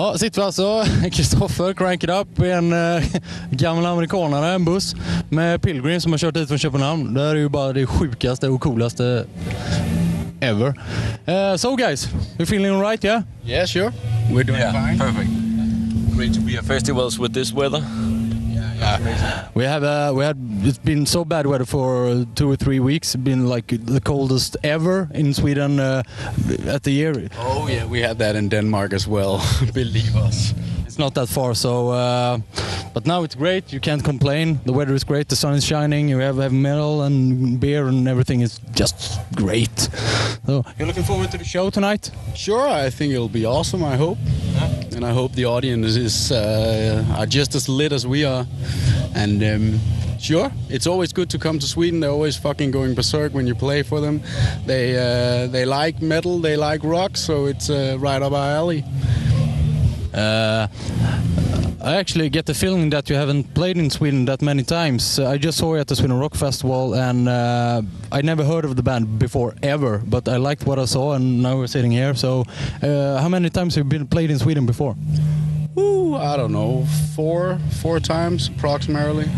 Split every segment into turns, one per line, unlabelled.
Ja, sitter vi alltså, Kristoffer, Crank It Up, i en eh, gammal amerikanare, en buss med Pilgrim som har kört hit från Köpenhamn. Det här är ju bara det sjukaste och coolaste ever. Uh, so guys, you feeling alright, yeah?
Yeah, sure. We're doing fine.
perfect. Great to be at festivals with this weather.
We have uh, we had it's been so bad weather for two or three weeks. It's been like the coldest ever in Sweden uh, at the year.
Oh yeah, we had that in Denmark as well. Believe us.
It's not that far, so uh, but now it's great. You can't complain. The weather is great. The sun is shining. You have heavy metal and beer and everything is just great. So you're looking forward to the show tonight.
Sure, I think it'll be awesome. I hope, and I hope the audience is uh, are just as lit as we are. And um, sure, it's always good to come to Sweden. They're always fucking going berserk when you play for them. They uh, they like metal, they like rock, so it's uh, right up our alley.
Uh, I actually get the feeling that you haven't played in Sweden that many times. Uh, I just saw you at the Sweden Rock Festival, and uh, I never heard of the band before ever. But I liked what I saw, and now we're sitting here. So, uh, how many times have you been played in Sweden before?
Ooh, I don't know, four four times approximately.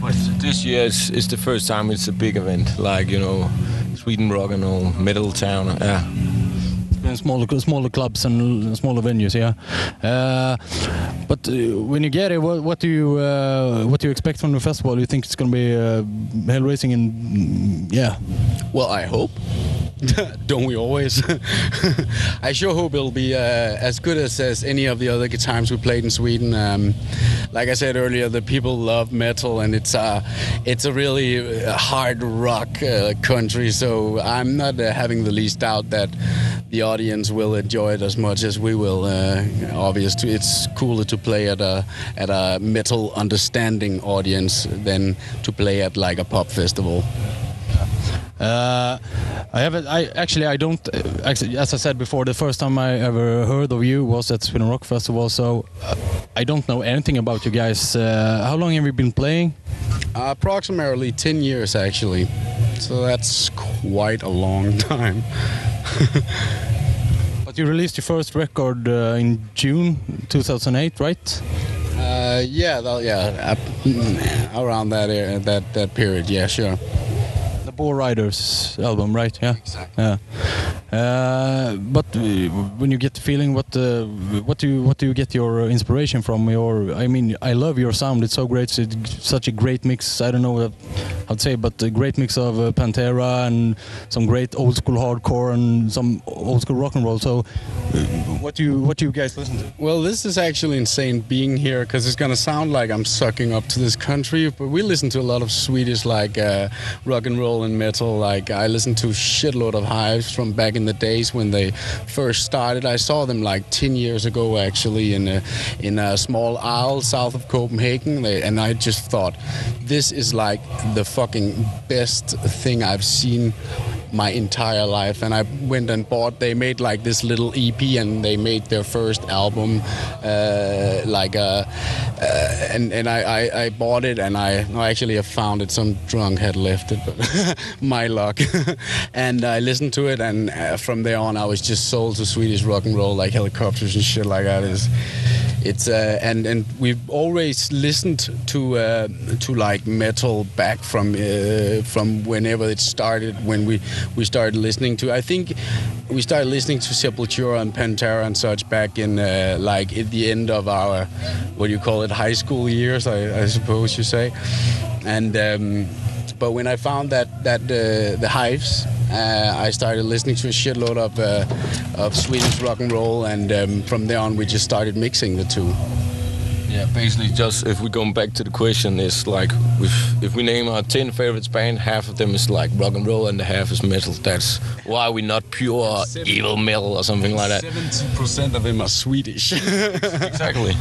But this year is, is the first time it's a big event, like you know, Sweden rock and all, metal town. Yeah.
In smaller smaller clubs and smaller venues. Yeah, uh, but uh, when you get it, what, what do you uh, what do you expect from the festival? Do you think it's going to be uh, hell racing and yeah?
Well, I hope. Don't we always? I sure hope it'll be uh, as good as, as any of the other times we played in Sweden. Um, like I said earlier, the people love metal, and it's uh, it's a really uh, hard rock uh, country. So I'm not uh, having the least doubt that the audience will enjoy it as much as we will. Uh, obviously, it's cooler to play at a at a metal understanding audience than to play at like a pop festival.
Uh, I haven't. I actually I don't. Uh, actually, as I said before, the first time I ever heard of you was at Sweden Rock Festival. So uh, I don't know anything about you guys. Uh, how long have you been playing?
approximately 10 years, actually. So that's quite a long time.
But you released your first record uh, in June 2008, right?
Uh, yeah, that, yeah, uh, around that area, that that period. Yeah, sure.
The Boar Riders album, right? Yeah.
Exactly.
Yeah. Uh, but when you get the feeling, what uh, what do you what do you get your uh, inspiration from? Your I mean, I love your sound. It's so great. It's such a great mix. I don't know what I'd say, but a great mix of uh, Pantera and some great old school hardcore and some old school rock and roll. So, uh, what do you what do you guys listen to?
Well, this is actually insane being here because it's gonna sound like I'm sucking up to this country, but we listen to a lot of Swedish like rock and roll and metal. Like I listen to shitload of Hives from back in the days when they first started. I saw them like 10 years ago actually in a, in a small isle south of Copenhagen, they, and I just thought this is like the fucking best thing I've seen my entire life. And I went and bought they made like this little EP and they made their first album uh, like uh, uh, and and I, I, I bought it and I no, actually I found it. Some drunk had left it but my luck. And I listened to it and uh, from there on I was just sold to Swedish rock and roll like Hellacopters and shit like that is it's uh, and and we've always listened to uh, to like metal back from uh, from whenever it started when we we started listening to I think we started listening to Sepultura and Pantera and such back in uh, like at the end of our what do you call it high school years I, I suppose you say. And um, but when I found that that uh, the Hives, uh, I started listening to a shitload of uh, of Swedish rock and roll, and um, from there on we just started mixing the two.
Yeah, basically, just if we're going back to the question, is like if if we name our ten favorites band, half of them is like rock and roll and the half is metal. That's why we're not pure evil metal or something like that.
Seventy percent of them are Swedish.
Exactly.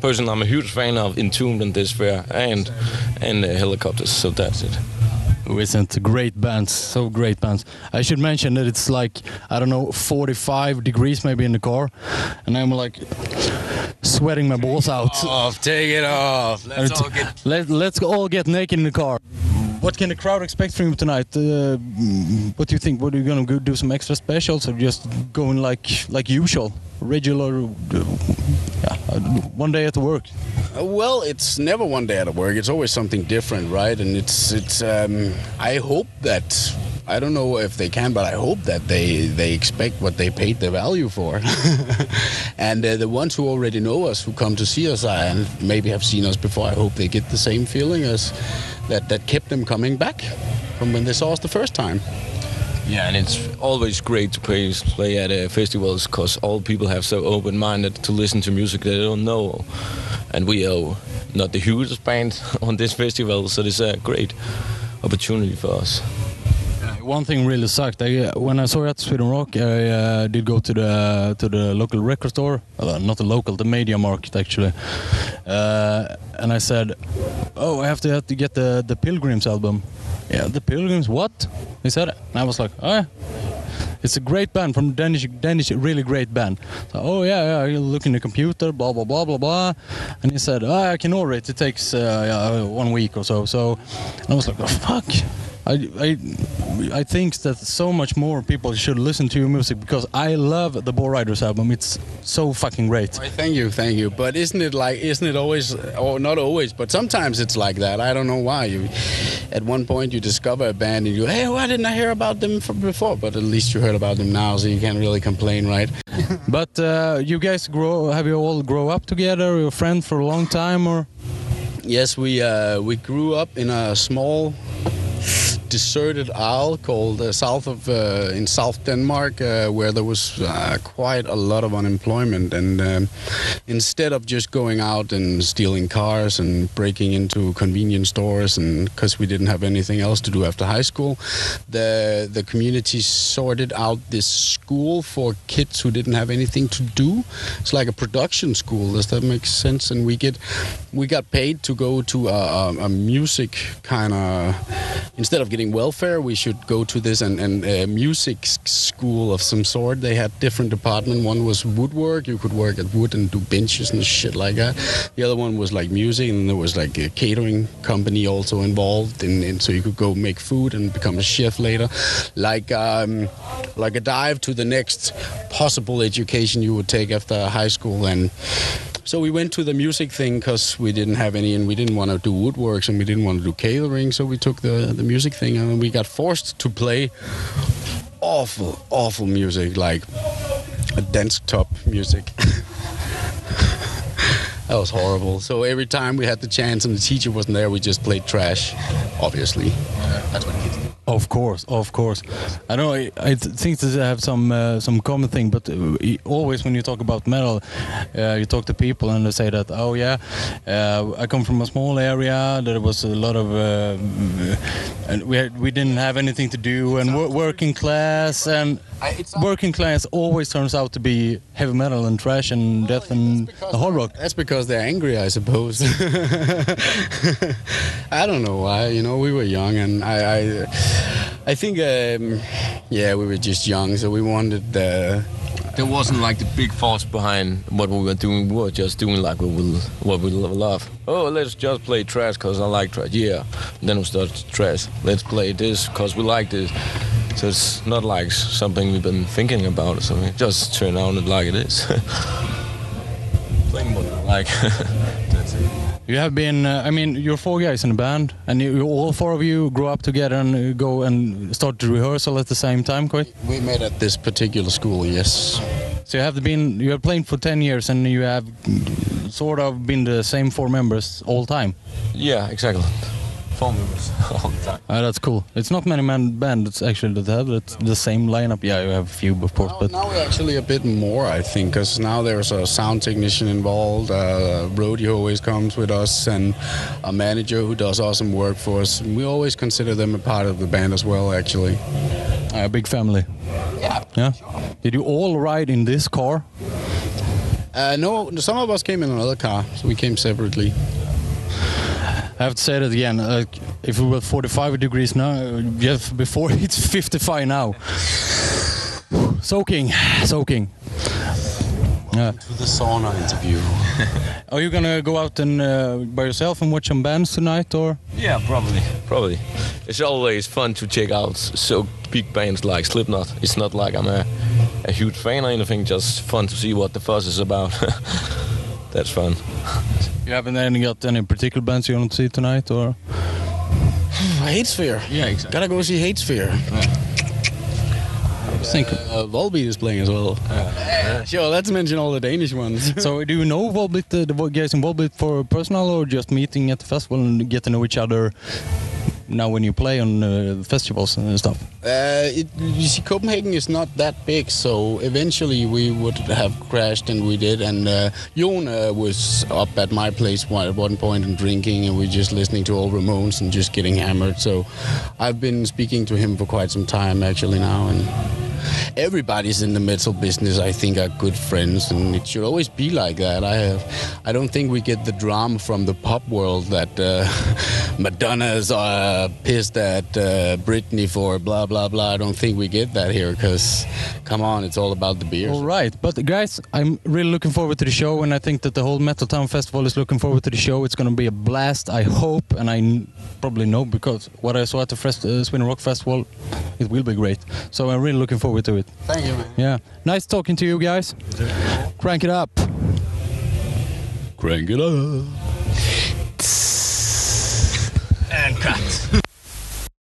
Personally, I'm a huge fan of Entombed and Despair and and uh, Hellacopters. So that's it.
We sent great bands, so great bands. I should mention that it's like I don't know, 45 degrees maybe in the car, and I'm like sweating my balls out.
off, take it off.
And it's- Let, let's all get naked in the car. What can the crowd expect from you tonight? Uh, what do you think? What are you gonna do some extra specials or just going like like usual, regular? Uh, yeah, one day at the work.
Uh, well, it's never one day at the work. It's always something different, right? And it's it's. Um, I hope that I don't know if they can, but I hope that they they expect what they paid the value for. and uh, the ones who already know us, who come to see us, and maybe have seen us before, I hope they get the same feeling as that that kept them coming back from when they saw us the first time.
Yeah, and it's always great to play, play at uh, festivals because all people have so open-minded to listen to music they don't know, and we are not the hugest band on this festival, so it's a great opportunity for us.
One thing really sucked. I, when I saw you at Sweden Rock, I uh, did go to the to the local record store. Well, not the local, the Media Market actually. Uh, and I said, "Oh, I have to have to get the the Pilgrims album." Yeah, the Pilgrims. What? He said, and I was like, "Oh." It's a great band from Danish, Danish, really great band. So, oh yeah, yeah, you look in the computer, blah blah blah blah blah, and he said, oh, I can order it. It takes uh, one week or so. So, I was like, oh, fuck. I, I, I think that so much more people should listen to your music because I love the Ball Riders album. It's so fucking great.
Right, thank you, thank you. But isn't it like, isn't it always, or not always, but sometimes it's like that. I don't know why. You, at one point, you discover a band and you, hey, why didn't I hear about them from before? But at least you heard about them now, so you can't really complain, right?
but uh, you guys grow, have you all grow up together? You're friends for a long time, or?
Yes, we uh, we grew up in a small deserted isle called uh, south of uh, in South Denmark, uh, where there was uh, quite a lot of unemployment. And um, instead of just going out and stealing cars and breaking into convenience stores, and because we didn't have anything else to do after high school, the the community sorted out this school for kids who didn't have anything to do. It's like a production school. Does that make sense? And we get we got paid to go to a, a, a music kind of instead of getting welfare, we should go to this and, and uh, music school of some sort. They had different department. One was woodwork. You could work at wood and do benches and shit like that. The other one was like music, and there was like a catering company also involved. And, so you could go make food and become a chef later, like um, like a dive to the next possible education you would take after high school and so we went to the music thing because we didn't have any, and we didn't want to do woodworks, and we didn't want to do catering. So we took the the music thing, and we got forced to play awful, awful music like a dance top music. that was horrible. So every time we had the chance and the teacher wasn't there, we just played trash. Obviously, that's what kids do.
Of course, of course. I know. I, I think they have some uh, some common thing, but uh, always when you talk about metal, uh, you talk to people and they say that, oh yeah, uh, I come from a small area. There was a lot of, uh, and we had, we didn't have anything to do, and working class and working class always turns out to be heavy metal and trash and death and the hard rock.
That's because they're angry, I suppose. I don't know why. You know, we were young, and I, I, I think, um, yeah, we were just young, so we wanted the.
There wasn't like the big force behind what we were doing. We were just doing like what we what we love. Oh, let's just play trash because I like trash. Yeah. And then we start trash. Let's play this because we like this. So it's not like something we've been thinking about. So we just turn on it like it is. Playing what we like.
You have been, uh, I mean, you're four guys in a band, and you, all four of you grew up together and go and start to rehearsal at the same time, quite?
We met at this particular school, yes.
So you have been, you have played for 10 years and you have sort of been the same four members all time?
Yeah, exactly phone members all the time.
Uh, that's cool. It's not many man bands actually that have it, the same lineup. Yeah, you have a few, of course,
now,
but
now we're actually a bit more, I think, because now there's a sound technician involved. Uh, Rodeo always comes with us, and a manager who does awesome work for us. We always consider them a part of the band as well, actually.
A big family.
Yeah.
Yeah. Sure. Did you all ride in this car?
Uh, no, some of us came in another car, so we came separately.
I have to say that again. Uh, if we were 45 degrees now, just before it's 55 now. soaking, soaking. Yeah.
To the sauna interview.
Are you gonna go out and uh, by yourself and watch some bands tonight, or?
Yeah, probably. Probably. It's always fun to check out so big bands like Slipknot. It's not like I'm a, a huge fan or anything, just fun to see what the fuss is about. That's fun.
You haven't any got any particular bands you want to see tonight, or?
Hatesphere.
Yeah, exactly.
Gotta go see Hatesphere.
I was thinking.
Uh, Volbeat is playing as well. Sure, let's mention all the Danish ones.
so, do you know Volbeat, uh, the guys in Volbeat for personal, or just meeting at the festival and get to know each other? Now, when you play on uh, festivals and stuff.
Uh, it, you see, Copenhagen is not that big, so eventually we would have crashed, and we did. And uh, Jon uh, was up at my place at one point and drinking, and we just listening to all Ramones and just getting hammered. So I've been speaking to him for quite some time actually now, and everybody's in the metal business. I think are good friends, and it should always be like that. I have, I don't think we get the drama from the pop world that uh, Madonna's uh, pissed at uh, Britney for blah blah blah. I don't think we get that here because, come on, it's all about the beer.
All right, but guys, I'm really looking forward to the show, and I think that the whole Metal Town Festival is looking forward to the show. It's going to be a blast. I hope, and I probably know because what I saw at the Fest- uh, Rock Festival, it will be great. So I'm really looking forward to it.
Thank you, man.
Yeah, nice talking to you guys. Crank it up.
Crank it up.